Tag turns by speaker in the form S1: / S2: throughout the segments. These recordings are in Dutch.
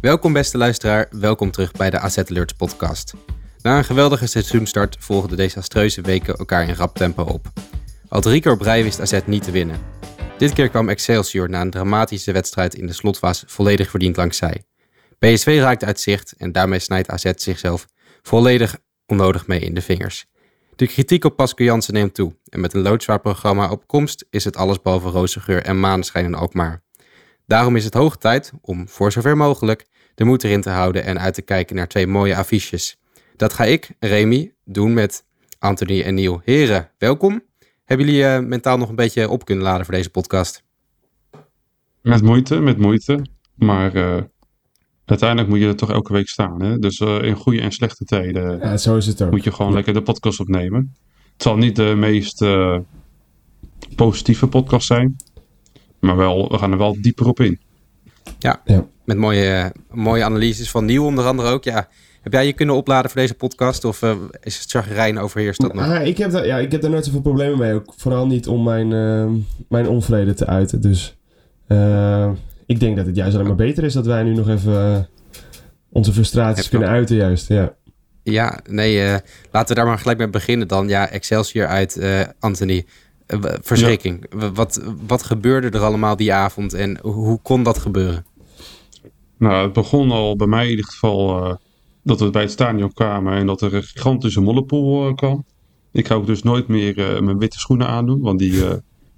S1: Welkom beste luisteraar, welkom terug bij de AZ Alerts podcast. Na een geweldige seizoenstart volgden de desastreuze weken elkaar in rap tempo op. Al drie keer wist AZ niet te winnen. Dit keer kwam Excelsior na een dramatische wedstrijd in de slotfase volledig verdiend langs zij. PSV raakt uit zicht en daarmee snijdt AZ zichzelf volledig onnodig mee in de vingers. De kritiek op Pascal Jansen neemt toe en met een loodzwaar programma op komst is het alles boven roze geur en maneschijn in Alkmaar. Daarom is het hoog tijd om, voor zover mogelijk, de moed erin te houden en uit te kijken naar twee mooie affiches. Dat ga ik, Remy, doen met Anthony en Neil. Heren, welkom. Hebben jullie eh, mentaal nog een beetje op kunnen laden voor deze podcast?
S2: Met moeite, met moeite. Maar eh, uiteindelijk moet je er toch elke week staan. Hè? Dus eh, in goede en slechte tijden
S3: Ja, zo is het ook.
S2: moet je gewoon lekker de podcast opnemen. Het zal niet de meest eh, positieve podcast zijn. Maar wel, we gaan er wel dieper op in.
S1: Ja,
S3: Ja.
S1: met mooie, mooie analyses van Neil onder andere ook. Ja, heb jij je kunnen opladen voor deze podcast of eh, is het chagrijn overheerst dat nog?
S3: Ah, ik, heb daar, ja, ik heb daar nooit zoveel problemen mee. Ook vooral niet om mijn, eh, mijn onvrede te uiten. Dus eh, ik denk dat het juist alleen maar beter is dat wij nu nog even eh, onze frustraties
S1: Heb
S3: kunnen uiten. Juist, ja.
S1: Ja, nee, eh, laten we daar maar gelijk mee beginnen dan. Ja, Excelsior uit, eh, Anthony. Eh, verschrikking. Wat, wat gebeurde er allemaal die avond en hoe, kon dat gebeuren?
S2: Nou, het begon al bij mij in ieder geval eh, dat we bij het stadion kwamen en dat er een gigantische modderpoel eh, kwam. Ik ga ook dus nooit meer eh, mijn witte schoenen aandoen, want die eh,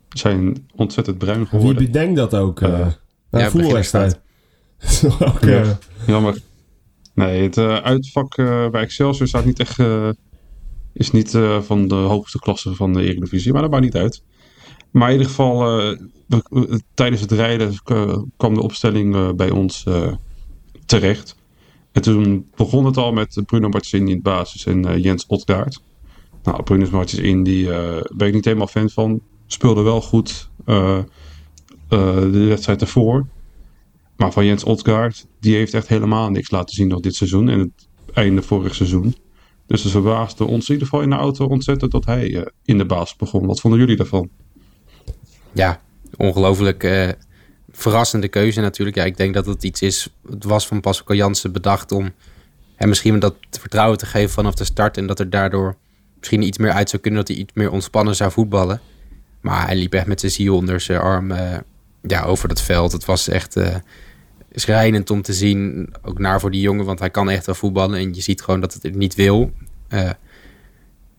S2: zijn ontzettend bruin
S3: Wie
S2: geworden.
S3: bedenkt dat ook?
S1: ja,
S3: een voetbalwedstrijd.
S2: Ja.
S3: eh,
S2: Jammer. Nee, het uitvak eh, bij Excelsior staat niet echt, eh, is niet eh, van de hoogste klasse van de Eredivisie, maar dat maakt niet uit. Maar in ieder geval, eh, we- tijdens het rijden eh, kwam de opstelling eh, bij ons eh, terecht. En toen begon het al met Bruno Martins in het basis en eh, Jens Otgaard. Nou, Bruno Martins die eh, ben ik niet helemaal fan van. Speelde wel goed eh, eh, de wedstrijd ervoor. Maar van Jens Otgaard, die heeft echt helemaal niks laten zien nog dit seizoen en het einde vorig seizoen. Dus het verbaasde ons in ieder geval in de auto ontzettend dat hij eh, in de baas begon. Wat vonden jullie daarvan?
S1: Ja, ongelooflijk eh, verrassende keuze natuurlijk. Ja, ik denk dat het iets is, het was van Pascal Jansen bedacht om hem misschien dat vertrouwen te geven vanaf de start. En dat er daardoor misschien iets meer uit zou kunnen, dat hij iets meer ontspannen zou voetballen. Maar hij liep echt met zijn ziel onder zijn arm eh, ja, over dat veld. Het was echt schrijnend om te zien. Ook naar voor die jongen, want hij kan echt wel voetballen. En je ziet gewoon dat het niet wil. Eh,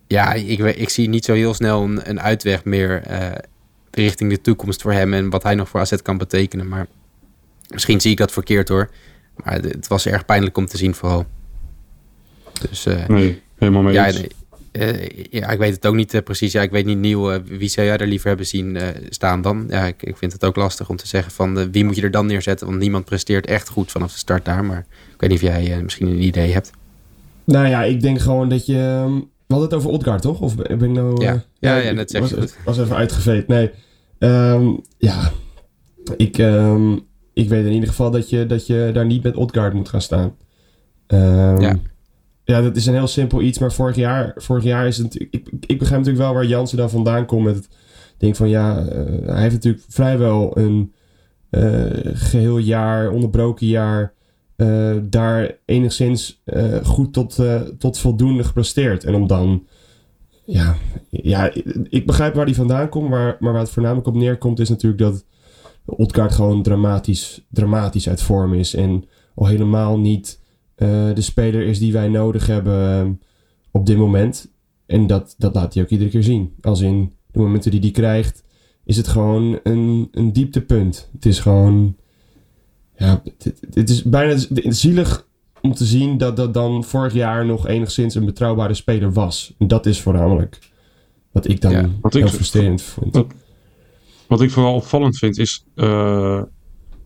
S1: ja, ik, ik zie niet zo heel snel een, een uitweg meer eh, richting de toekomst voor hem. En wat hij nog voor AZ kan betekenen. Maar misschien zie ik dat verkeerd hoor. Maar het, was erg pijnlijk om te zien vooral. Dus eh,
S2: Nee, helemaal mee
S1: ja,
S2: eens.
S1: Eh, ja, ik weet het ook niet eh, precies. Ja, ik weet niet nieuw. eh, wie zou jij er liever hebben zien staan dan? Ja, ik, ik vind het ook lastig om te zeggen van wie moet je er dan neerzetten. Want niemand presteert echt goed vanaf de start daar. Maar ik weet niet of jij misschien een idee hebt.
S3: Nou ja, ik denk gewoon dat je... ehm, We hadden het over Odgaard, toch? Of ben ik nou...
S1: Ja. Ja, ja,
S3: ik
S1: net zeg
S3: was,
S1: je
S3: was even uitgeveed. Nee. Ehm, ja. Ik, ehm, ik weet in ieder geval dat je, dat je daar niet met Odgaard moet gaan staan.
S1: Ja.
S3: Ja, dat is een heel simpel iets. Maar vorig jaar, vorig jaar is het. Ik, ik begrijp natuurlijk wel waar Jansen dan vandaan komt met het ding van... Ja, eh, hij heeft natuurlijk vrijwel een eh, geheel jaar, onderbroken jaar... eh, daar enigszins goed tot, tot voldoende gepresteerd. En om dan... Ja, ja, ik begrijp waar die vandaan komt, maar, maar waar het voornamelijk op neerkomt is natuurlijk dat Odgaard gewoon dramatisch, dramatisch uit vorm is. En al helemaal niet de speler is die wij nodig hebben eh, op dit moment. En dat, dat laat hij ook iedere keer zien. Als in de momenten die hij krijgt, is het gewoon een, een dieptepunt. Het is gewoon... Ja, het, is bijna zielig om te zien dat dat dan vorig jaar nog enigszins een betrouwbare speler was. En dat is voornamelijk wat ik dan
S1: Ja,
S2: wat ik-
S3: heel frustrerend vond.
S2: wat- Wat ik vooral opvallend vind is, eh,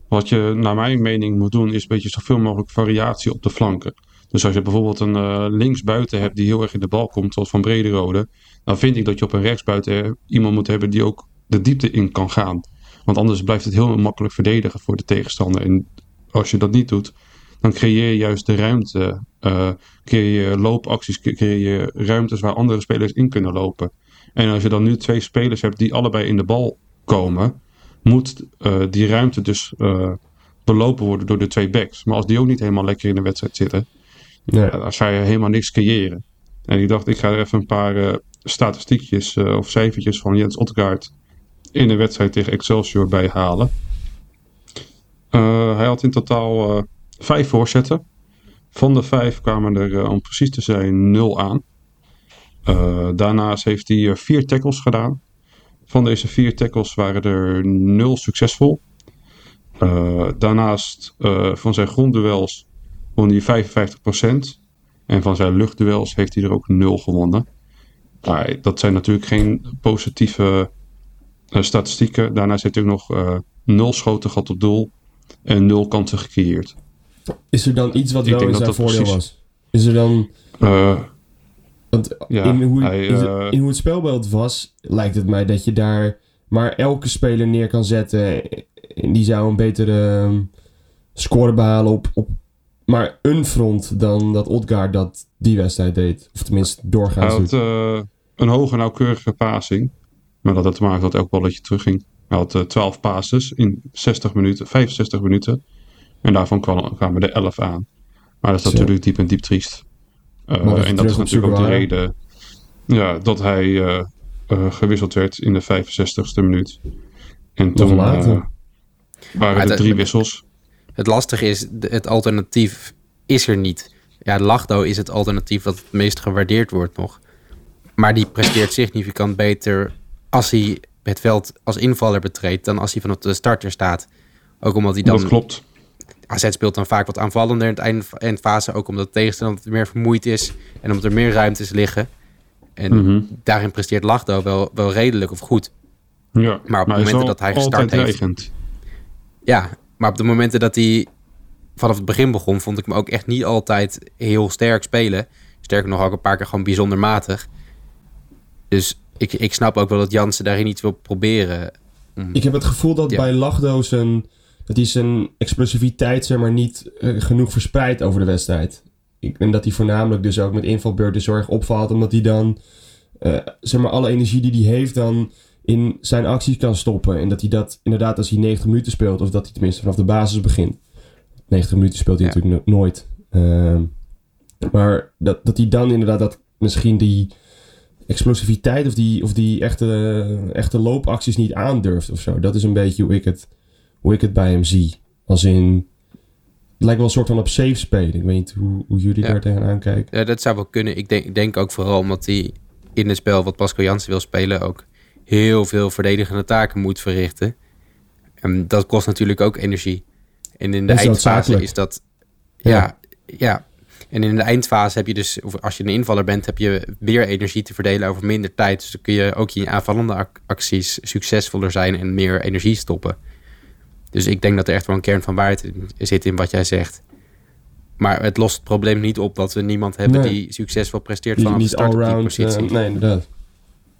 S2: wat je naar mijn mening moet doen, is een beetje zoveel mogelijk variatie op de flanken. Dus als je bijvoorbeeld een uh, linksbuiten hebt die heel erg in de bal komt, zoals Van Brederode, dan vind ik dat je op een rechtsbuiten iemand moet hebben die ook de diepte in kan gaan. Want anders blijft het heel makkelijk verdedigen voor de tegenstander. En als je dat niet doet, dan creëer je juist de ruimte. Uh, creëer je loopacties, creëer je ruimtes waar andere spelers in kunnen lopen. En als je dan nu twee spelers hebt die allebei in de bal komen, moet uh, die ruimte dus uh, belopen worden door de twee backs. Maar als die ook niet helemaal lekker in de wedstrijd zitten, nee. dan ga je helemaal niks creëren. En ik dacht, ik ga er even een paar uh, statistiekjes of cijfertjes van Jens Ottegaard in de wedstrijd tegen Excelsior bij halen. hij had in totaal vijf voorzetten. Van de vijf kwamen er, om precies te zijn, nul aan. Uh, daarnaast heeft hij vier tackles gedaan. Van deze vier tackles waren er nul succesvol. Uh, daarnaast uh, van zijn grondduels won hij 55%. En van zijn luchtduels heeft hij er ook nul gewonnen. Maar dat zijn natuurlijk geen positieve statistieken. Daarnaast heeft hij ook nog nul schoten gehad op doel. En nul kansen gecreëerd.
S3: Is er dan iets wat wel in zijn voordeel precies... was? Is er dan... Want
S2: ja,
S3: in, hoe,
S2: hij,
S3: in,
S2: uh,
S3: in, hoe het spelbeeld was, lijkt het mij dat je daar maar elke speler neer kan zetten. En die zou een betere um, score behalen op, op maar een front dan dat Odgaard dat die wedstrijd deed. Of tenminste doorgaans
S2: Hij had uh, een hoge nauwkeurige passing. Maar dat had te maken dat elk balletje terugging. Hij had uh, 12 passes in 60 minuten, 65 minuten. En daarvan kwamen er 11 aan. Maar dat is natuurlijk diep en diep triest. Uh, en dat is natuurlijk ook de reden ja, dat hij uh, uh, gewisseld werd in de 65ste minuut. En toen waren er drie wissels.
S1: Het lastige is, het alternatief is er niet. Ja, Lachdo is het alternatief dat het meest gewaardeerd wordt nog. Maar die presteert significant beter als hij het veld als invaller betreedt dan als hij vanaf de starter staat. Ook omdat hij dan
S2: dat klopt.
S1: AZ speelt dan vaak wat aanvallender in het eind, eindfase. Ook omdat de tegenstander meer vermoeid is. En omdat er meer ruimtes liggen. En mm-hmm. daarin presteert Lachdo wel, wel redelijk of goed.
S2: Ja,
S1: maar op de momenten dat hij gestart heeft...
S2: Regent.
S1: Ja, maar op de momenten dat hij vanaf het begin begon... vond ik hem ook echt niet altijd heel sterk spelen. Sterker nog ook een paar keer gewoon bijzonder matig. Dus ik, ik snap ook wel dat Jansen daarin iets wil proberen.
S3: Ik heb het gevoel dat ja. bij Lachdo zijn dat hij zijn explosiviteit zeg maar, niet uh, genoeg verspreidt over de wedstrijd. Ik, en dat hij voornamelijk dus ook met invalbeurten zorg opvalt, omdat hij dan uh, zeg maar, alle energie die hij heeft dan in zijn acties kan stoppen. En dat hij dat inderdaad als hij 90 minuten speelt, of dat hij tenminste vanaf de basis begint. 90 minuten speelt hij ja. natuurlijk no nooit. Uh, maar dat, dat hij dan inderdaad dat misschien die explosiviteit of die, of die echte, echte loopacties niet aandurft of zo. Dat is een beetje hoe ik het hoe ik het bij hem zie. Als in. Het lijkt wel een soort van op safe spelen. Ik weet niet hoe, hoe jullie ja. daar tegenaan kijken.
S1: Ja, dat zou wel kunnen. Ik denk, denk ook vooral omdat hij in het spel wat Pascal Jansen wil spelen ook heel veel verdedigende taken moet verrichten. En dat kost natuurlijk ook energie. En in de
S3: is
S1: eindfase is dat. Ja, ja, ja. En in de eindfase heb je dus, of als je een invaller bent, heb je meer energie te verdelen over minder tijd. Dus dan kun je ook je aanvallende acties succesvoller zijn en meer energie stoppen. Dus ik denk dat er echt wel een kern van waarheid zit in wat jij zegt. Maar het lost het probleem niet op dat we niemand hebben nee. die succesvol presteert vanaf de start op die positie.
S3: Uh, nee, inderdaad.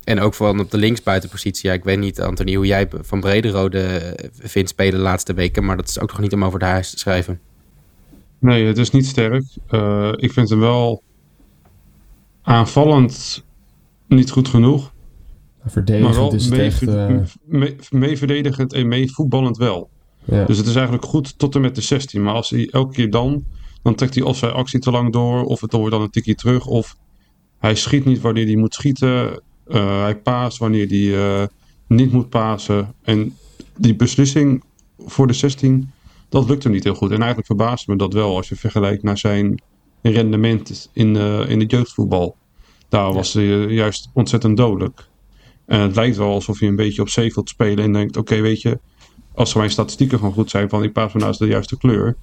S1: En ook van op de linksbuitenpositie. Ja, ik weet niet, Anthony, hoe jij van Brederode vindt spelen de laatste weken. Maar dat is ook nog niet om over de huis te schrijven.
S2: Nee, het is niet sterk. Uh, ik vind hem wel aanvallend niet goed genoeg.
S3: Verdedigend maar wel is mee, echt, uh...
S2: mee, mee verdedigend en mee voetballend wel. Ja. Dus het is eigenlijk goed tot en met de 16. Maar als hij elke keer dan, dan trekt hij of zijn actie te lang door, of het wordt dan een tikje terug, of hij schiet niet wanneer hij moet schieten. Uh, hij paast wanneer hij uh, niet moet pasen. En die beslissing voor de 16, dat lukt hem niet heel goed. En eigenlijk verbaast me dat wel als je vergelijkt naar zijn rendement in, uh, in het jeugdvoetbal. Daar was hij juist ontzettend dodelijk. En het lijkt wel alsof hij een beetje op zee wilt spelen en denkt: oké, okay, weet je, als mijn statistieken gewoon goed zijn van ik paas me naast de juiste kleur,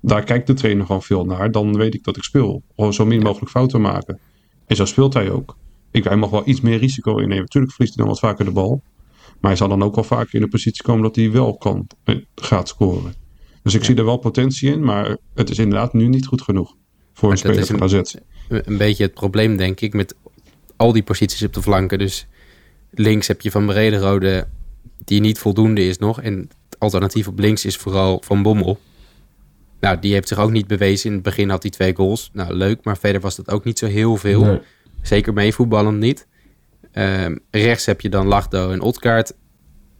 S2: daar kijkt de trainer gewoon veel naar, dan weet ik dat ik speel. Gewoon zo min mogelijk fouten maken. En zo speelt hij ook. Ik, hij mag wel iets meer risico innemen. Natuurlijk verliest hij dan wat vaker de bal. Maar hij zal dan ook wel vaker in de positie komen dat hij wel kan, gaat scoren. Dus ik ja. zie er wel potentie in, maar het is inderdaad nu niet goed genoeg. Voor een
S1: Maar
S2: speler van
S1: een-
S2: AZ.
S1: een beetje het probleem, denk ik, met al die posities op de flanken. Dus links heb je Van Brederode, die niet voldoende is nog. En het alternatief op links is vooral Van Bommel. Nou, die heeft zich ook niet bewezen. In het begin had hij twee goals. Nou, leuk, maar verder was dat ook niet zo heel veel.
S3: Nee.
S1: Zeker mee voetballend niet. Ehm, rechts heb je dan Lachdo en Otkaart.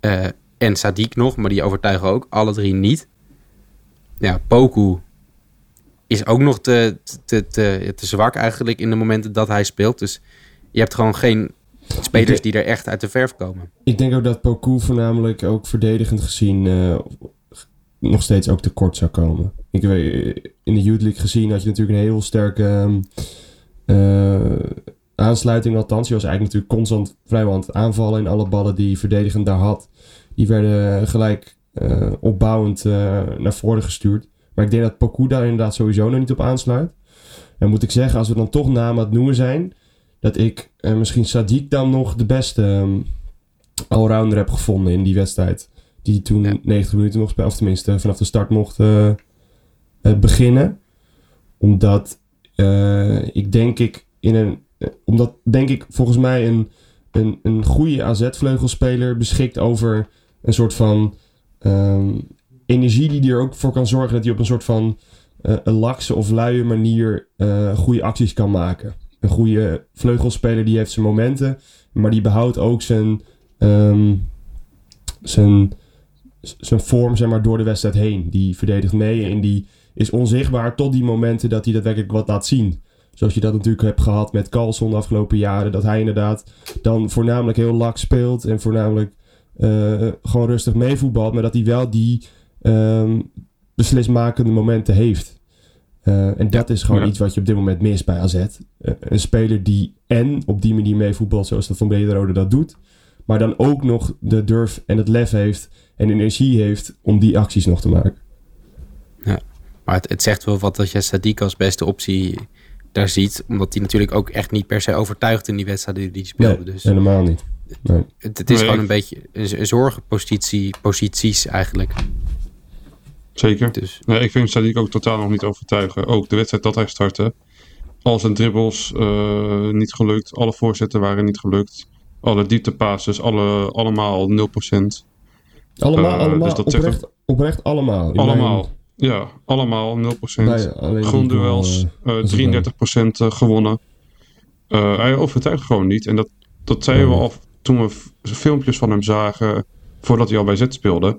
S1: eh, en Sadiq nog, maar die overtuigen ook. Alle drie niet. Ja, Poku is ook nog te, te, te, te zwak eigenlijk in de momenten dat hij speelt. Dus je hebt gewoon geen spelers die er echt uit de verf komen.
S3: Ik denk ook dat Poku voornamelijk ook verdedigend gezien eh, nog steeds ook tekort zou komen. Ik weet, in de Youth League gezien had je natuurlijk een heel sterke ehm, eh, aansluiting. Althans, je was eigenlijk natuurlijk constant vrijwel aan het aanvallen. En alle ballen die verdedigend daar had, die werden gelijk eh, opbouwend eh, naar voren gestuurd. Maar ik denk dat Poku daar inderdaad sowieso nog niet op aansluit. En moet ik zeggen, als we dan toch namen aan het noemen zijn, dat ik eh, misschien Sadiq dan nog de beste ehm, allrounder heb gevonden in die wedstrijd. Die toen
S1: Ja.
S3: 90 minuten nog speelde, of tenminste vanaf de start mocht eh, eh, beginnen. Omdat eh, ik denk ik in een. eh, omdat denk ik volgens mij een, een, een goede AZ-vleugelspeler beschikt over een soort van ehm, energie die er ook voor kan zorgen dat hij op een soort van eh, een lakse of luie manier eh, goede acties kan maken. Een goede vleugelspeler die heeft zijn momenten, maar die behoudt ook zijn, ehm, zijn, zijn vorm zeg maar, door de wedstrijd heen. Die verdedigt mee en die is onzichtbaar tot die momenten dat hij daadwerkelijk wat laat zien. Zoals je dat natuurlijk hebt gehad met Carlson de afgelopen jaren. Dat hij inderdaad dan voornamelijk heel lak speelt en voornamelijk eh, gewoon rustig meevoetbalt. Maar dat hij wel die ehm, beslissmakende momenten heeft. Eh, en dat is gewoon
S2: Ja.
S3: iets wat je op dit moment mist bij AZ. Eh, een speler die en op die manier meevoetbalt zoals dat Van Brederode dat doet. Maar dan ook nog de durf en het lef heeft en energie heeft om die acties nog te maken.
S1: Maar het, het zegt wel wat dat je Sadiq als beste optie daar ziet. Omdat hij natuurlijk ook echt niet per se overtuigt in die wedstrijden die hij speelde.
S3: Nee,
S1: dus
S3: helemaal niet. Nee.
S1: het, het is
S2: Nee,
S1: gewoon een beetje een, een zorgenpositie, posities eigenlijk.
S2: Zeker.
S1: Dus
S2: Nee, ik vind Sadiq ook totaal nog niet overtuigen. Ook de wedstrijd dat hij startte. Al zijn dribbles eh, niet gelukt. Alle voorzetten waren niet gelukt. Alle dieptepasses, alle, allemaal 0%.
S3: Allemaal,
S2: Eh,
S3: allemaal
S2: dus dat
S3: oprecht, oprecht allemaal. In
S2: Allemaal. Ja, allemaal 0%.
S3: mijn- bij alleen die
S2: Grondduels,
S3: goal,
S2: eh
S3: was het
S2: 33% eh, gewonnen. Eh, hij overtuigt gewoon niet. En dat, dat zeiden we al toen we filmpjes van hem zagen voordat hij al bij Z speelde.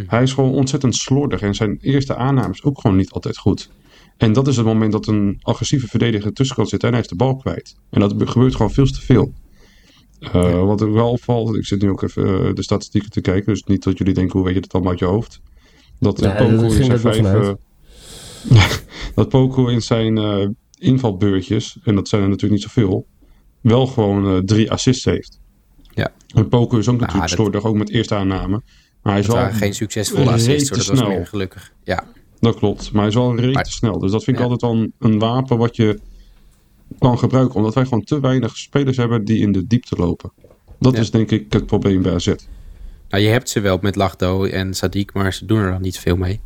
S1: Hm.
S2: Hij is gewoon ontzettend slordig en zijn eerste aanname is ook gewoon niet altijd goed. En dat is het moment dat een agressieve verdediger tussen kan zitten en hij is de bal kwijt. En dat gebeurt gewoon veel te veel. Eh, Wat er wel opvalt, ik zit nu ook even eh, de statistieken te kijken, dus niet dat jullie denken hoe weet je dat allemaal uit je hoofd. Dat
S3: Nee,
S2: eh, in zijn vijf, dat Poku in zijn invalbeurtjes, en dat zijn er natuurlijk niet zoveel, wel gewoon drie assists heeft.
S1: Ja.
S2: En Poku is ook natuurlijk
S1: dat-
S2: slordig, ook met eerste aanname. Maar hij is wel,
S1: waren geen succesvolle hoor, dat was
S2: snel.
S1: meer gelukkig. Ja,
S2: dat klopt. Maar hij is wel te snel. Dus dat vind ik
S1: Ja.
S2: altijd wel een, een wapen wat je kan gebruiken. Omdat wij gewoon te weinig spelers hebben die in de diepte lopen. Dat
S1: Ja.
S2: is denk ik het probleem bij AZ.
S1: nou je hebt ze wel met Lachdo en Sadiq, maar ze doen er dan niet veel mee.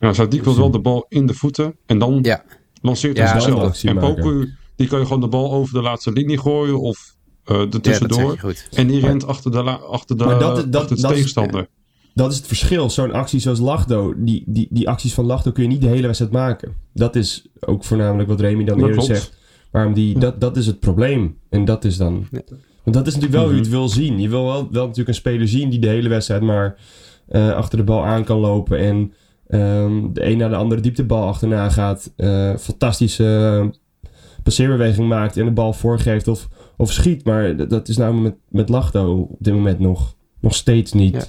S2: Ja, Sadiq wil wel de bal in de voeten en dan
S1: Ja,
S2: lanceert hij zichzelf. En. Poku, die kan je gewoon de bal over de laatste linie gooien of eh er tussendoor. en die rent achter de, la- achter de,
S3: Maar dat- dat-
S2: achter de
S3: dat is-
S2: tegenstander.
S3: Dat is het verschil. Zo'n actie zoals Lachdo, die, die, die acties van Lachdo kun je niet de hele wedstrijd maken. Dat is ook voornamelijk wat Remy dan
S2: Dat
S3: eerder
S2: klopt.
S3: zegt. Waarom die, dat, dat is het probleem. En dat is dan...
S1: Ja.
S3: Want dat is natuurlijk wel hoe je
S2: Mhm.
S3: het wil zien. Je wil wel, wel natuurlijk een speler zien die de hele wedstrijd maar eh, achter de bal aan kan lopen. En ehm, de een naar de andere dieptebal achterna gaat. eh, fantastische eh, passeerbeweging maakt en de bal voorgeeft of, of schiet. Maar dat, dat is nou met, met Lachdo op dit moment nog, nog steeds niet,
S1: Ja.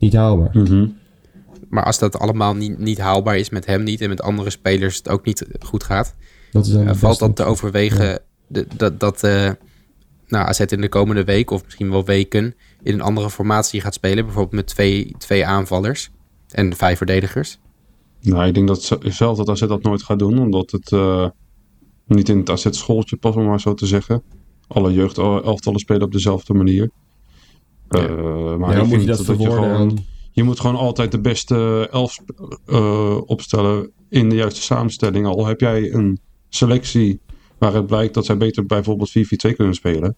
S3: Niet haalbaar.
S2: Mhm.
S1: Maar als dat allemaal niet, niet haalbaar is met hem niet en met andere spelers het ook niet goed gaat,
S3: Dat is dan
S1: Uh,
S3: de
S1: valt dan te overwegen de- dat, dat eh nou, AZ in de komende week of misschien wel weken in een andere formatie gaat spelen? Bijvoorbeeld met twee, twee aanvallers en vijf verdedigers.
S2: Nou, ik denk dat ze- zelf dat AZ dat nooit gaat doen, omdat het eh, niet in het AZ-schooltje past, om maar zo te zeggen. Alle jeugdelftallen spelen op dezelfde manier. Eh, maar
S3: Ja, moet je dat
S2: je,
S3: verwoorden?
S2: gewoon,
S3: aan-
S2: je moet gewoon altijd de beste elf eh, opstellen in de juiste samenstelling. Al heb jij een selectie waaruit blijkt dat zij beter bijvoorbeeld 4-4-2 kunnen spelen.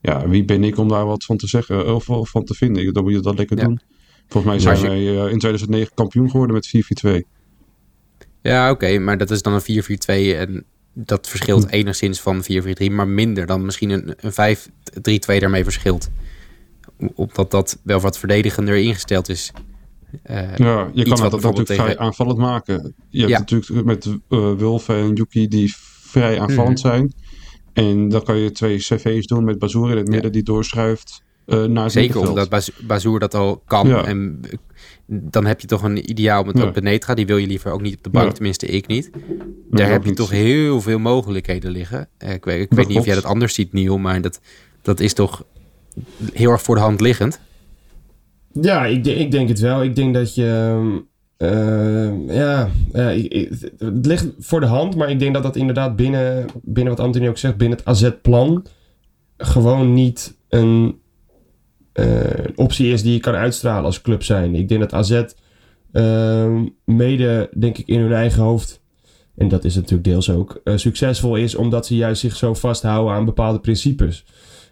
S2: Ja, wie ben ik om daar wat van te zeggen of, of van te vinden? Dan moet je dat lekker
S1: Ja.
S2: doen. Volgens mij zijn wij eh, in 2009 kampioen geworden met 4-4-2.
S1: Ja, oké, maar dat is dan een 4-4-2 en dat verschilt
S2: Hm.
S1: enigszins van 4-4-3, maar minder dan misschien een, een 5-3-2 daarmee verschilt. Omdat dat wel wat verdedigender ingesteld is. Eh,
S2: Ja, je kan
S1: bijvoorbeeld
S2: natuurlijk vrij aanvallend maken. Je hebt
S1: Ja.
S2: natuurlijk met Wulf en Yuki die vrij aanvallend
S1: Mhm.
S2: zijn. En dan kan je twee cv's doen met Bazoer in het midden die doorschuift eh, naar het
S1: Zeker omdat Baz- Bazoer dat al kan.
S2: Ja.
S1: En dan heb je toch een ideaal met
S2: Ja.
S1: Benetra. Die wil je liever ook niet op de bank, tenminste ik niet. Daar heb je
S2: niet.
S1: toch heel veel mogelijkheden liggen. Ik weet, ik weet niet of jij dat anders ziet, Niel, maar dat, dat is toch heel erg voor de hand liggend.
S3: Ja, ik, ik denk het wel. Ik denk dat je. ehm, ehm, ja, ik- het ligt voor de hand, maar ik denk dat dat inderdaad binnen, binnen wat Anthony ook zegt, binnen het AZ-plan gewoon niet een eh, optie is die je kan uitstralen als club zijn. Ik denk dat AZ ehm, mede, denk ik, in hun eigen hoofd, en dat is natuurlijk deels ook, eh, succesvol is omdat ze juist zich zo vasthouden aan bepaalde principes.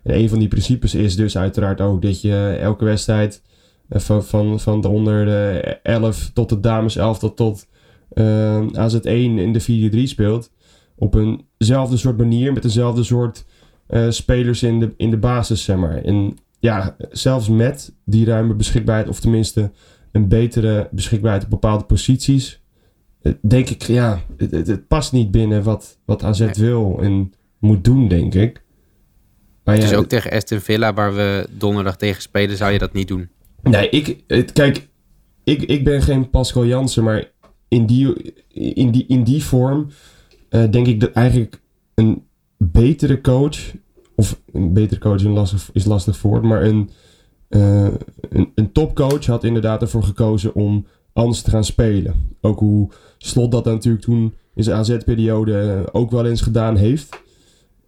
S3: En een van die principes is dus uiteraard ook dat je elke wedstrijd eh, van, van, van de onder de 11 tot de dames 11 tot, tot eh, AZ1 in de 4-3 speelt. Op eenzelfde soort manier, met dezelfde soort eh, spelers in de, in de basis, zeg maar. En ja, zelfs met die ruime beschikbaarheid, of tenminste een betere beschikbaarheid op bepaalde posities, denk ik, ja, het, het, het past niet binnen wat, wat AZ wil en moet doen, denk ik. Maar
S1: Dus
S3: ja,
S1: ook tegen Aston Villa, waar we donderdag tegen spelen, zou je dat niet doen.
S3: Nee, ik, het, kijk, ik, ik ben geen Pascal Jansen, maar in die, in die, in die vorm eh, denk ik dat eigenlijk een betere coach, of een betere coach is een lastig, is lastig woord, maar een, eh, een, een topcoach had inderdaad ervoor gekozen om anders te gaan spelen. Ook hoe Slot dat natuurlijk toen in zijn AZ-periode eh, ook wel eens gedaan heeft.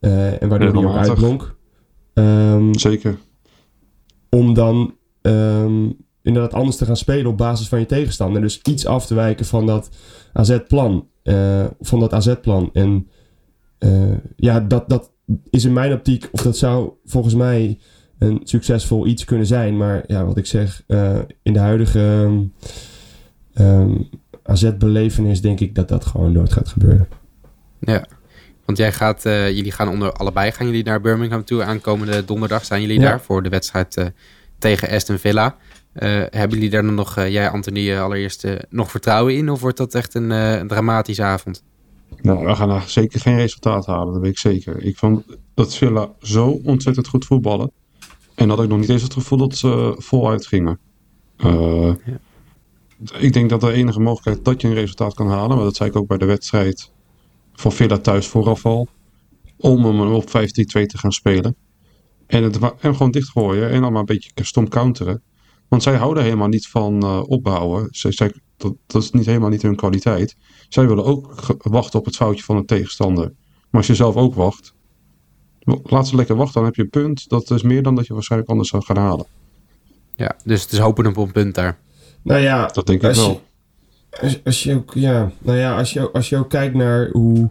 S3: Eh, en waardoor hij ook uitblonk. Ehm,
S2: Zeker.
S3: om dan ehm, inderdaad anders te gaan spelen op basis van je tegenstander. Dus iets af te wijken van dat AZ-plan. eh, van dat AZ-plan. En eh, ja, dat, dat is in mijn optiek, of dat zou volgens mij een succesvol iets kunnen zijn. Maar ja, wat ik zeg, eh, in de huidige ehm, ehm, AZ-belevenis denk ik dat dat gewoon nooit gaat gebeuren.
S1: Ja. Want jij gaat, eh, jullie gaan onder allebei, gaan jullie naar Birmingham toe aankomende donderdag? Zijn jullie
S3: Ja.
S1: daar voor de wedstrijd eh, tegen Aston Villa? Eh, hebben jullie daar dan nog, jij Anthony allereerst, nog vertrouwen in? Of wordt dat echt een, een dramatische avond?
S2: Nou, we gaan daar zeker geen resultaat halen, dat weet ik zeker. Ik vond dat Villa zo ontzettend goed voetballen. En had ik nog niet eens het gevoel dat ze voluit gingen. Eh, Ik denk dat de enige mogelijkheid dat je een resultaat kan halen, maar dat zei ik ook bij de wedstrijd van Villa thuis vooraf al, om hem op 15-2 te gaan spelen. En het en gewoon dichtgooien en dan maar een beetje stom counteren. Want zij houden helemaal niet van eh, opbouwen. Zij, zij, dat, dat is niet helemaal niet hun kwaliteit. Zij willen ook wachten op het foutje van de tegenstander. Maar als je zelf ook wacht, laat ze lekker wachten, dan heb je een punt. Dat is meer dan dat je waarschijnlijk anders zou gaan halen.
S1: Ja, dus het is hopen op een punt daar.
S3: Nou ja,
S2: Dat denk ik wel.
S3: Als, als je ook, ja, nou ja, als je, als je ook kijkt naar hoe,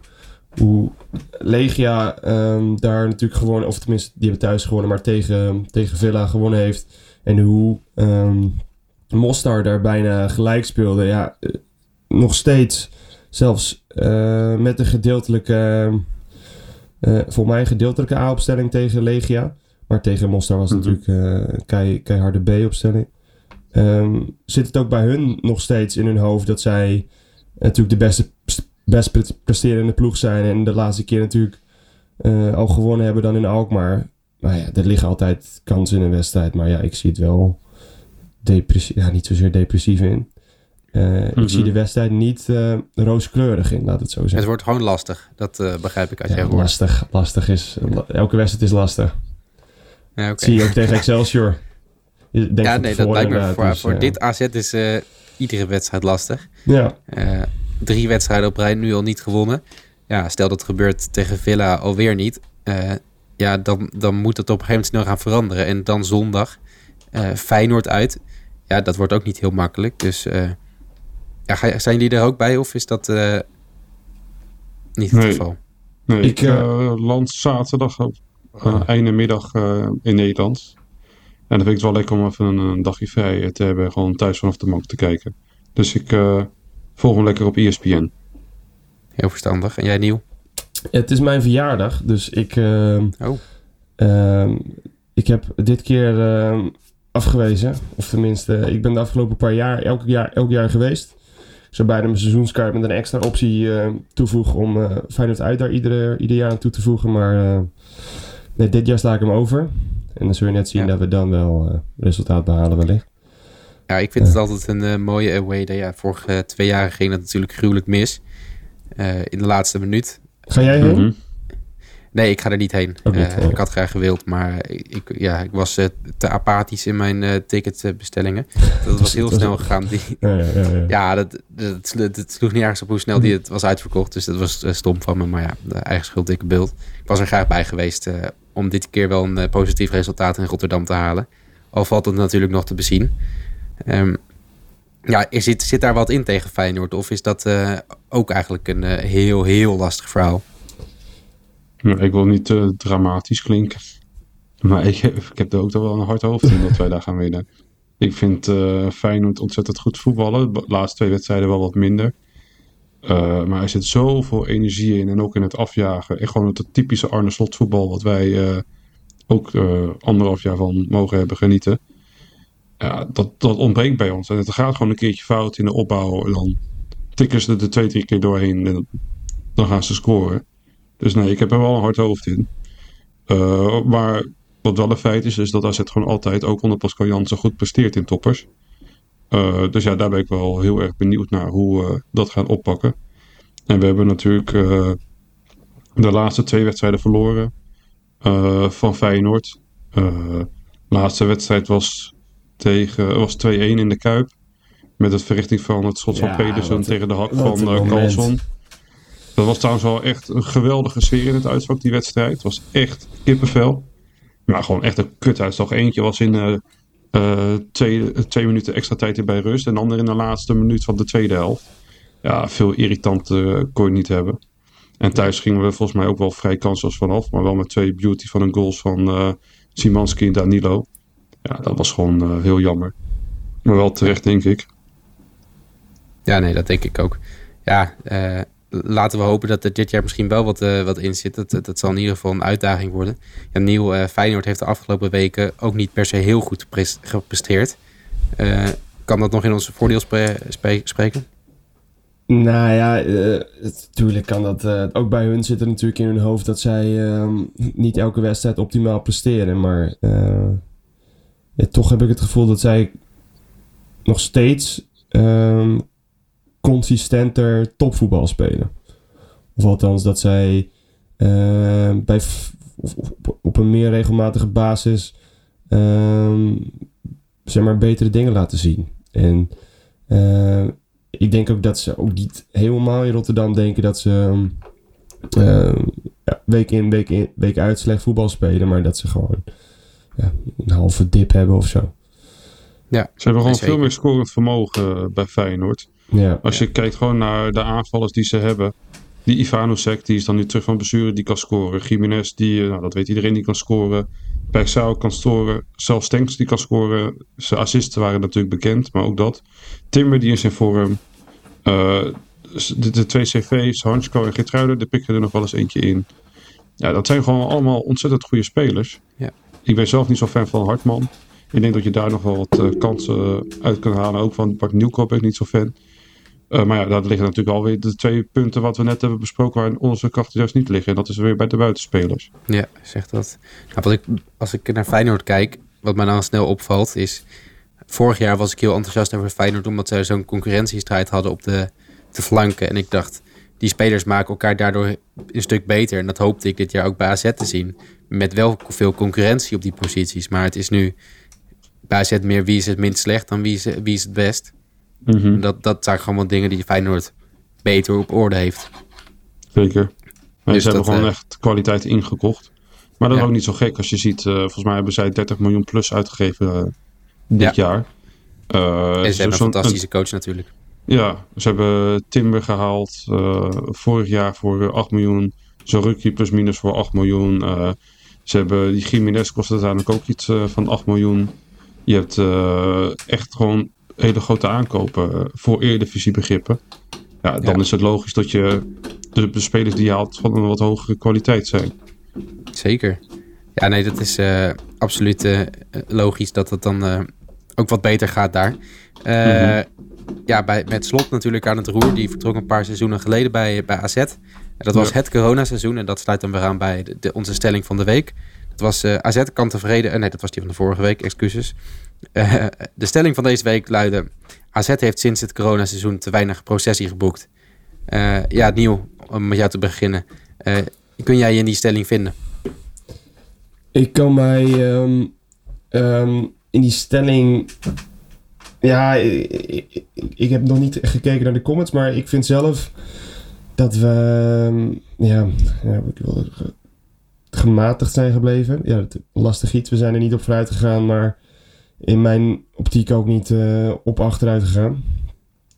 S3: hoe Legia ehm, daar natuurlijk gewoon, of tenminste, die hebben thuis gewonnen, maar tegen, tegen Villa gewonnen heeft. En hoe ehm Mostar daar bijna gelijk speelde. Ja, eh, nog steeds, zelfs eh, met een gedeeltelijke, eh voor mij een gedeeltelijke A-opstelling tegen Legia. Maar tegen Mostar was het
S2: Mhm.
S3: natuurlijk een kei, keiharde B-opstelling. Ehm, zit het ook bij hun nog steeds in hun hoofd dat zij natuurlijk de beste, best pre- presterende ploeg zijn. En de laatste keer natuurlijk eh, al gewonnen hebben dan in Alkmaar. Maar ja, er liggen altijd kansen in een wedstrijd. Maar ja, ik zie het wel depressie, ja, niet zozeer depressief in. Eh,
S2: Mhm.
S3: Ik zie de wedstrijd niet eh, rooskleurig in, laat het zo
S1: Het
S3: zeggen.
S1: wordt gewoon lastig. Dat eh, begrijp ik als jij
S3: Ja,
S1: hoort.
S3: lastig, lastig is. Elke wedstrijd is lastig.
S1: Ja, oké.
S3: Zie je ook tegen Excelsior.
S1: Ja nee, dat lijkt me voor,
S3: dus,
S1: voor dit AZ is eh, iedere wedstrijd lastig.
S3: Ja,
S1: Eh, drie wedstrijden op rij nu al niet gewonnen. Ja, stel dat gebeurt tegen Villa alweer niet. Eh, ja, dan, dan moet het op een gegeven moment snel gaan veranderen. En dan zondag eh, Feyenoord uit. Ja, dat wordt ook niet heel makkelijk. Dus eh, ja, zijn jullie er ook bij of is dat eh, niet het
S2: Nee.
S1: geval?
S2: Nee,
S3: Ik,
S2: land zaterdag op uh, einde middag uh, in Nederland. En dan vind ik het wel lekker om even een, een dagje vrij te hebben. Gewoon thuis vanaf de bank te kijken. Dus ik uh, volg hem lekker op ESPN.
S1: Heel verstandig. En jij Nieuw?
S3: Het is mijn verjaardag, dus ik...
S1: oh.
S3: ik heb dit keer ehm, afgewezen. Of tenminste, ik ben de afgelopen paar jaar elk jaar, elk jaar geweest. Ik zou bijna mijn seizoenskaart met een extra optie uh, toevoegen om uh, Feyenoord uit daar ieder, ieder jaar aan toe te voegen. Maar uh, nee, dit jaar sta ik hem over. En dan zul je net zien ja. dat we dan wel resultaat behalen wellicht.
S1: Ja, ik vind het altijd een mooie away day. Ja, vorige twee jaar ging dat natuurlijk gruwelijk mis. in de laatste minuut.
S3: Ga jij heen? Mm -hmm.
S1: Nee, ik ga er niet heen.
S3: Niet,
S1: uh, ik had graag gewild, maar ik, ja, ik was uh, te apathisch in mijn uh, ticketbestellingen. Dat was heel snel gegaan. Die,
S3: ja, ja, ja.
S1: ja dat, dat, dat, dat, sloeg niet ergens op hoe snel die het was uitverkocht. Dus dat was stom van me. Maar ja, de eigen schuld, dikke beeld. Ik was er graag bij geweest om dit keer wel een positief resultaat in Rotterdam te halen. Al valt het natuurlijk nog te bezien. Um, ja, er zit, zit daar wat in tegen Feyenoord? Of is dat ook eigenlijk een heel, heel lastig verhaal?
S2: Ik wil niet uh, dramatisch klinken. Maar ik heb, ik heb er ook wel een hard hoofd in dat wij daar gaan winnen. Ik vind Feyenoord ontzettend goed voetballen. De laatste twee wedstrijden wel wat minder. Uh, maar er zit zoveel energie in. En ook in het afjagen. Echt gewoon het typische Arne Slot voetbal. Wat wij ook anderhalf jaar van mogen hebben genieten. Ja, dat, dat ontbreekt bij ons. En het gaat gewoon een keertje fout in de opbouw. En dan tikken ze er twee, drie keer doorheen. En dan gaan ze scoren. Dus nee, ik heb er wel een hard hoofd in. Maar wat wel een feit is, is dat AZ gewoon altijd, ook onder Pascal Jansen, goed presteert in toppers. Uh, dus ja, daar ben ik wel heel erg benieuwd naar hoe we dat gaan oppakken. En we hebben natuurlijk uh, de laatste twee wedstrijden verloren van Feyenoord. de laatste wedstrijd was, tegen, was 2-1 in de Kuip. Met het verrichting van het schot van ja, Pedersen tegen de hak van Carlson. Dat was trouwens wel echt een geweldige sfeer in het uitvak, die wedstrijd. Het was echt kippenvel. Maar gewoon echt een kutuitslag. Eentje was in twee, twee minuten extra tijd bij rust. En de andere in de laatste minuut van de tweede helft. Ja, veel irritanter uh, kon je niet hebben. En thuis gingen we volgens mij ook wel vrij kansloos vanaf. Maar wel met twee beauty van een goals van Simanski en Danilo. Ja, dat was gewoon heel jammer. Maar wel terecht, denk ik.
S1: Ja, nee, dat denk ik ook. Ja, laten we hopen dat er dit jaar misschien wel wat, uh, wat in zit. Dat, dat zal in ieder geval een uitdaging worden. Ja, Nieuw uh, Feyenoord heeft de afgelopen weken ook niet per se heel goed gepresteerd. Uh, kan dat nog in ons voordeel spre spre spreken?
S3: Nou ja, natuurlijk kan dat. ook bij hun zit er natuurlijk in hun hoofd dat zij ehm, niet elke wedstrijd optimaal presteren. Maar toch heb ik het gevoel dat zij nog steeds ehm, consistenter topvoetbal spelen. Of althans dat zij uh, bij op, op, een meer regelmatige basis uh, zeg maar betere dingen laten zien. En uh, ik denk ook dat ze ook niet helemaal in Rotterdam denken dat ze ja, week in, week in, week uit slecht voetbal spelen, maar dat ze gewoon ja, een halve dip hebben of zo.
S1: Ja,
S2: ze hebben gewoon veel meer scorend vermogen bij Feyenoord.
S3: Ja.
S2: Als je kijkt gewoon naar de aanvallers die ze hebben. Die Ivanusek, die is dan nu terug van blessure, die kan scoren. Jiménez, die, nou, dat weet iedereen, die kan scoren. Persau kan scoren. Zelfs Stenks, die kan scoren. Zijn assisten waren natuurlijk bekend, maar ook dat. Timber, die is in vorm. Uh, de, de, twee CV's, Hansko en Gertruiden, daar pikken er nog wel eens eentje in. Ja, dat zijn gewoon allemaal ontzettend goede spelers.
S1: Ja.
S2: Ik ben zelf niet zo fan van Hartman. Ik denk dat je daar nog wel wat uh, kansen uit kan halen. Ook van Bart Nieuwkoop ben ik niet zo fan. Uh, maar ja, daar liggen natuurlijk alweer de twee punten wat we net hebben besproken waar onze krachten juist niet liggen. En dat is weer bij de buitenspelers.
S1: Ja, zegt dat. Nou, ik, als ik naar Feyenoord kijk, wat mij dan snel opvalt is... Vorig jaar was ik heel enthousiast over Feyenoord omdat ze zo'n concurrentiestrijd hadden op de, de flanken. En ik dacht, die spelers maken elkaar daardoor een stuk beter. En dat hoopte ik dit jaar ook bij AZ te zien. Met wel veel concurrentie op die posities. Maar het is nu bij AZ meer wie is het minst slecht dan wie wie is het best.
S2: Mm -hmm.
S1: dat, dat zijn gewoon wat dingen die Feyenoord beter op orde heeft.
S2: Zeker. Dus ze hebben gewoon uh, echt kwaliteit ingekocht. Maar dat ja. is ook niet zo gek als je ziet. Uh, volgens mij hebben zij 30 miljoen plus uitgegeven uh, dit
S1: ja.
S2: jaar.
S1: en ze hebben een fantastische coach natuurlijk.
S2: Ja, ze hebben Timber gehaald vorig jaar voor 8 miljoen. Zoruki plus minus voor 8 miljoen. Uh, ze hebben, die Jiménez kost uiteindelijk ook iets uh, van 8 miljoen. Je hebt uh, echt gewoon hele grote aankopen voor Eredivisie begrippen. Ja, dan ja. is het logisch dat je de, de, spelers die je haalt van een wat hogere kwaliteit zijn.
S1: Zeker. Ja, nee, dat is absoluut logisch dat het dan ook wat beter gaat daar. Mm-hmm. Ja, bij, met slot natuurlijk aan het roer. Die vertrok een paar seizoenen geleden bij, bij AZ. Dat was ja. het coronaseizoen en dat sluit dan weer aan bij de, de, onze stelling van de week. Dat was uh, AZ kan tevreden. Uh, nee, dat was die van de vorige week, excuses. Uh, de stelling van deze week luidde... AZ heeft sinds het coronaseizoen te weinig processie geboekt. ja, Nieuw, om met jou te beginnen. kun jij je in die stelling vinden?
S3: Ik kan mij um, um, in die stelling... Ja, ik, ik, ik, heb nog niet gekeken naar de comments, maar ik vind zelf dat we ja, ja, gematigd zijn gebleven. Ja, lastig iets. We zijn er niet op vooruit gegaan, maar in mijn optiek ook niet uh, op achteruit gegaan.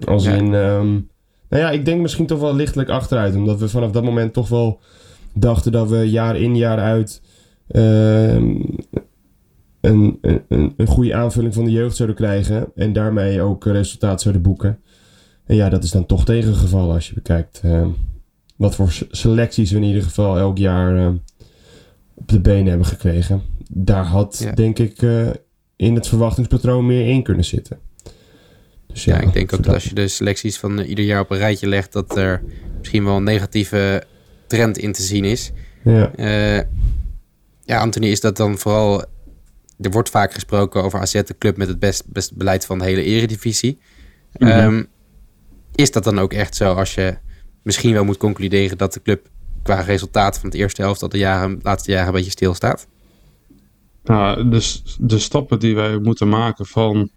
S3: Als ja. in, um, nou ja, ik denk misschien toch wel lichtelijk achteruit. Omdat we vanaf dat moment toch wel dachten dat we jaar in jaar uit uh, een, een, een, goede aanvulling van de jeugd zouden krijgen. En daarmee ook resultaat zouden boeken. En ja, dat is dan toch tegengevallen als je bekijkt uh, wat voor selecties we in ieder geval elk jaar op de benen hebben gekregen. Daar had, ja. denk ik, uh, in het verwachtingspatroon meer in kunnen zitten.
S1: Dus ja, ja, ik denk ook dat als je de selecties van ieder jaar op een rijtje legt, dat er misschien wel een negatieve trend in te zien is.
S3: Ja,
S1: ja Anthony, is dat dan vooral. Er wordt vaak gesproken over AZ, de club met het best, best beleid van de hele eredivisie. Mm -hmm. um, is dat dan ook echt zo als je misschien wel moet concluderen dat de club qua resultaat van het eerste helft al de jaren, laatste jaren een beetje stilstaat?
S2: Nou, dus de stappen die wij moeten maken van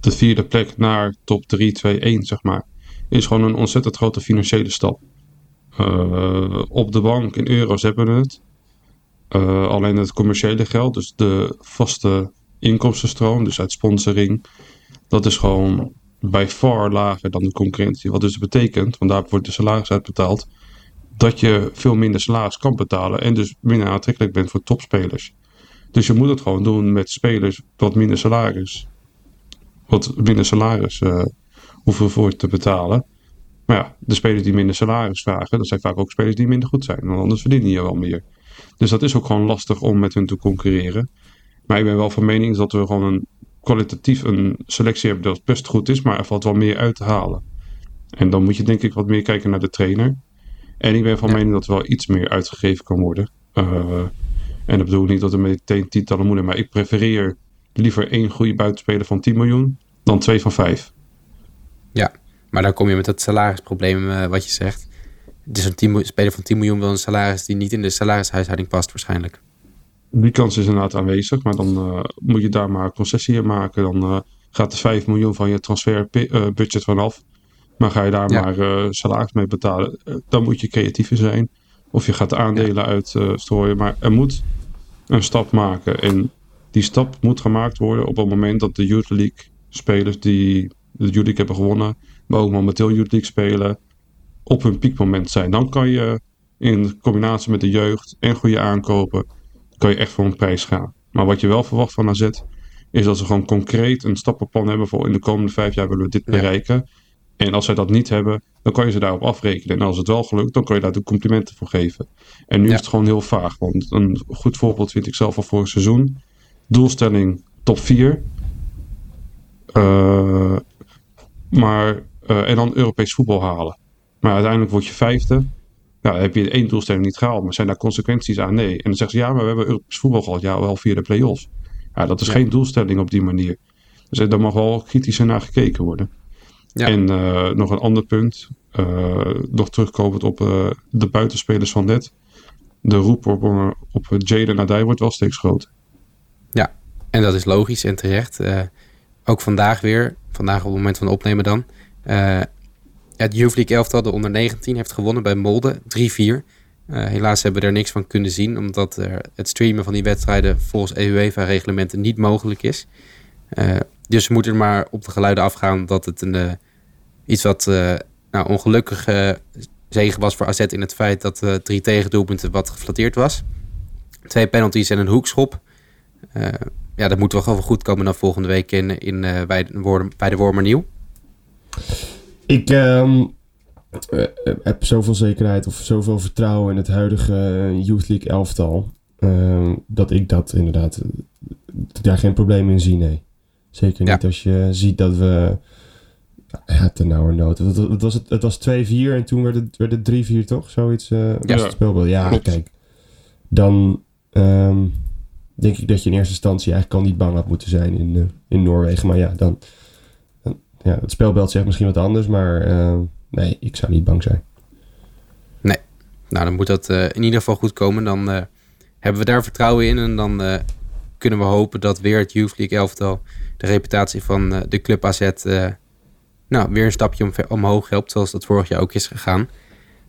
S2: de vierde plek naar top 3, 2, 1, zeg maar, is gewoon een ontzettend grote financiële stap. Uh, op de bank in euro's hebben we het. Uh, alleen het commerciële geld, dus de vaste inkomstenstroom, dus uit sponsoring, dat is gewoon bij far lager dan de concurrentie. Wat dus betekent, want daar wordt de salaris uitbetaald, dat je veel minder salaris kan betalen en dus minder aantrekkelijk bent voor topspelers. Dus je moet het gewoon doen met spelers wat minder salaris. Wat minder salaris uh, hoeven voor te betalen. Maar ja, de spelers die minder salaris vragen, dat zijn vaak ook spelers die minder goed zijn. Want anders verdienen je wel meer. Dus dat is ook gewoon lastig om met hun te concurreren. Maar ik ben wel van mening dat we gewoon een kwalitatief een selectie hebben dat best goed is, maar er valt wel meer uit te halen. En dan moet je denk ik wat meer kijken naar de trainer. En ik ben van mening dat er wel iets meer uitgegeven kan worden. Uh, en dat bedoel ik niet dat er meteen tientallen moeten, maar ik prefereer liever één goede buitenspeler van 10 miljoen dan twee van 5.
S1: Ja, maar dan kom je met dat salarisprobleem uh, wat je zegt. Dus een speler van 10 miljoen wil een salaris die niet in de salarishuishouding past waarschijnlijk.
S2: Die kans is inderdaad aanwezig, maar dan uh, moet je daar maar concessie in maken. Dan gaat er 5 miljoen van je transferbudget vanaf. Maar ga je daar ja. maar salaris mee betalen, dan moet je creatiever zijn. Of je gaat aandelen ja. uitstrooien. maar er moet een stap maken. En die stap moet gemaakt worden op het moment dat de Youth League spelers die de Youth League hebben gewonnen, maar ook momenteel Youth League spelen, op hun piekmoment zijn. Dan kan je in combinatie met de jeugd en goede aankopen kan je echt voor een prijs gaan. Maar wat je wel verwacht van AZ is dat ze gewoon concreet een stappenplan hebben voor in de komende vijf jaar willen we dit bereiken. En als zij dat niet hebben, dan kan je ze daarop afrekenen. En als het wel gelukt, dan kan je daar de complimenten voor geven. En nu ja. is het gewoon heel vaag. Want een goed voorbeeld vind ik zelf al vorig seizoen. Doelstelling top 4. Uh, maar, uh, en dan Europees voetbal halen. Maar uiteindelijk word je vijfde. Ja, heb je één doelstelling niet gehaald, maar zijn daar consequenties aan? Nee. En dan zeggen ze, ja, maar we hebben Europees voetbal gehad. Ja, wel via de play-offs. Ja, dat is ja. geen doelstelling op die manier. Dus daar mag wel kritischer naar gekeken worden. Ja. En uh, nog een ander punt, uh, nog terugkomend op uh, de buitenspelers van net. De roep op, op Jaden Adai wordt wel steeds groter.
S1: Ja, en dat is logisch en terecht. ook vandaag weer, vandaag op het moment van opnemen dan. het Youth League elftal, de onder 19, heeft gewonnen bij Molde 3-4. Uh, helaas hebben we er niks van kunnen zien, omdat uh, het streamen van die wedstrijden volgens UEFA-reglementen niet mogelijk is. Uh, dus we moeten maar op de geluiden afgaan dat het een, uh, iets wat nou, ongelukkig zegen was voor AZ in het feit dat uh, drie tegendoelpunten wat geflatteerd was. Twee penalties en een hoekschop. Uh, ja, dat moet wel gewoon goed komen dan volgende week in, in, uh, bij, de, bij de Wormernieuw.
S3: Ik um, heb zoveel zekerheid of zoveel vertrouwen in het huidige Youth League elftal. Uh, dat ik dat inderdaad daar geen probleem in zie, nee. Zeker niet ja. als je ziet dat we... Ja, ten nauwe nood. Het, het, was, het, was 2-4 en toen werd het, werd het 3-4, toch? Zoiets uh, ja. het speelbeeld. Ja, Klopt. kijk. Dan um, denk ik dat je in eerste instantie eigenlijk al niet bang had moeten zijn in, uh, in Noorwegen. Maar ja, dan, dan... ja, het spelbeeld zegt misschien wat anders, maar uh, nee, ik zou niet bang zijn.
S1: Nee. Nou, dan moet dat in ieder geval goed komen. Dan hebben we daar vertrouwen in en dan kunnen we hopen dat weer het Youth League elftal de reputatie van uh, de club AZ uh, nou, weer een stapje om, omhoog helpt, zoals dat vorig jaar ook is gegaan.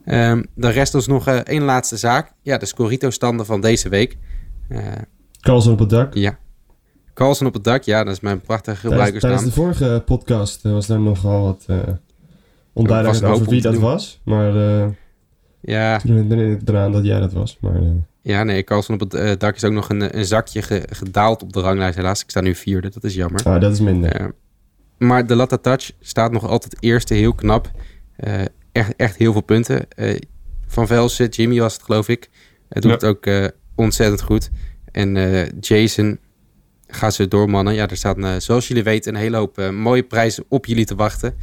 S1: Um, dan rest ons nog uh, één laatste zaak. Ja, de Scorito-standen van deze week.
S3: Carlsen op het dak.
S1: Ja. Carlsen op het dak, ja, dat is mijn prachtige gebruikersnaam.
S3: Tijdens de vorige podcast was daar nogal wat onduidelijkheid over wie dat doen. was. Maar
S1: ja.
S3: toen herinner ik eraan dat jij dat was. Maar,
S1: ja, nee, Carlsen op het uh, dak is ook nog een, een zakje ge, gedaald op de ranglijst. Helaas, ik sta nu vierde. Dat is jammer.
S3: Ah, dat is minder.
S1: Uh, maar de Latta Touch staat nog altijd eerste, heel knap. Uh, echt, echt heel veel punten. Van Velsen, Jimmy was het geloof ik. Het doet ja. het ook ontzettend goed. En Jason, ga ze door mannen. Ja, er staat zoals jullie weten een hele hoop mooie prijzen op jullie te wachten.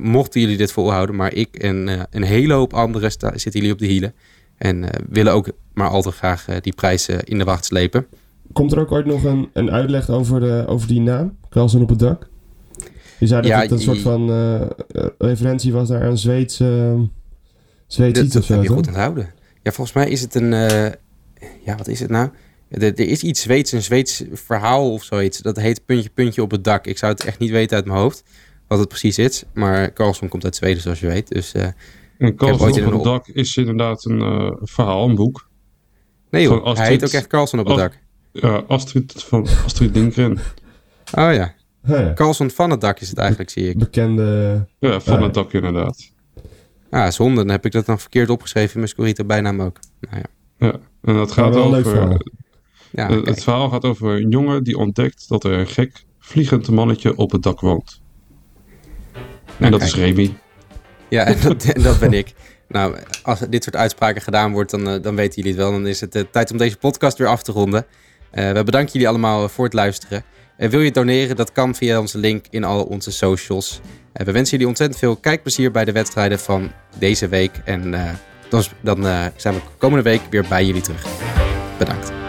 S1: mochten jullie dit volhouden. Maar ik en een hele hoop anderen zitten jullie op de hielen. En uh, willen ook maar al te graag uh, die prijzen in de wacht slepen.
S3: Komt er ook ooit nog een, een uitleg over, de, over die naam? Carlsen op het dak? Je zei dat ja, het een soort van uh, referentie was naar een Zweedse, Zweeds iets
S1: Dat heb je goed onthouden. Ja, volgens mij is het een... ja, wat is het nou? Er, er, is iets Zweeds, een Zweeds verhaal of zoiets. Dat heet puntje, puntje op het dak. Ik zou het echt niet weten uit mijn hoofd wat het precies is. Maar Carlson komt uit Zweden, zoals je weet. Dus
S2: en Carlsen op het dak is inderdaad een uh, verhaal, een boek.
S1: Nee joh, Astrid, hij heet ook echt Carlsen op het dak.
S2: Ja, Astrid van Astrid Lindgren.
S1: Oh ja. Hey. Carlsen van het dak is het eigenlijk, zie ik.
S3: Bekende...
S2: Ja, van het dak inderdaad.
S1: Ah, zonde. Dan heb ik dat dan verkeerd opgeschreven in mijn Scorito bijnaam ook. Nou ja.
S2: ja, en dat gaat over... Verhaal. Ja, het, het verhaal gaat over een jongen die ontdekt dat er een gek vliegend mannetje op het dak woont. Nou, en dat kijk. is Remy.
S1: Ja, en dat, en dat ben ik. Nou, als dit soort uitspraken gedaan wordt, dan, uh, dan weten jullie het wel. Dan is het uh, tijd om deze podcast weer af te ronden. Uh, we bedanken jullie allemaal voor het luisteren. wil je doneren? Dat kan via onze link in al onze socials. we wensen jullie ontzettend veel kijkplezier bij de wedstrijden van deze week. En dan, dan zijn we komende week weer bij jullie terug. Bedankt.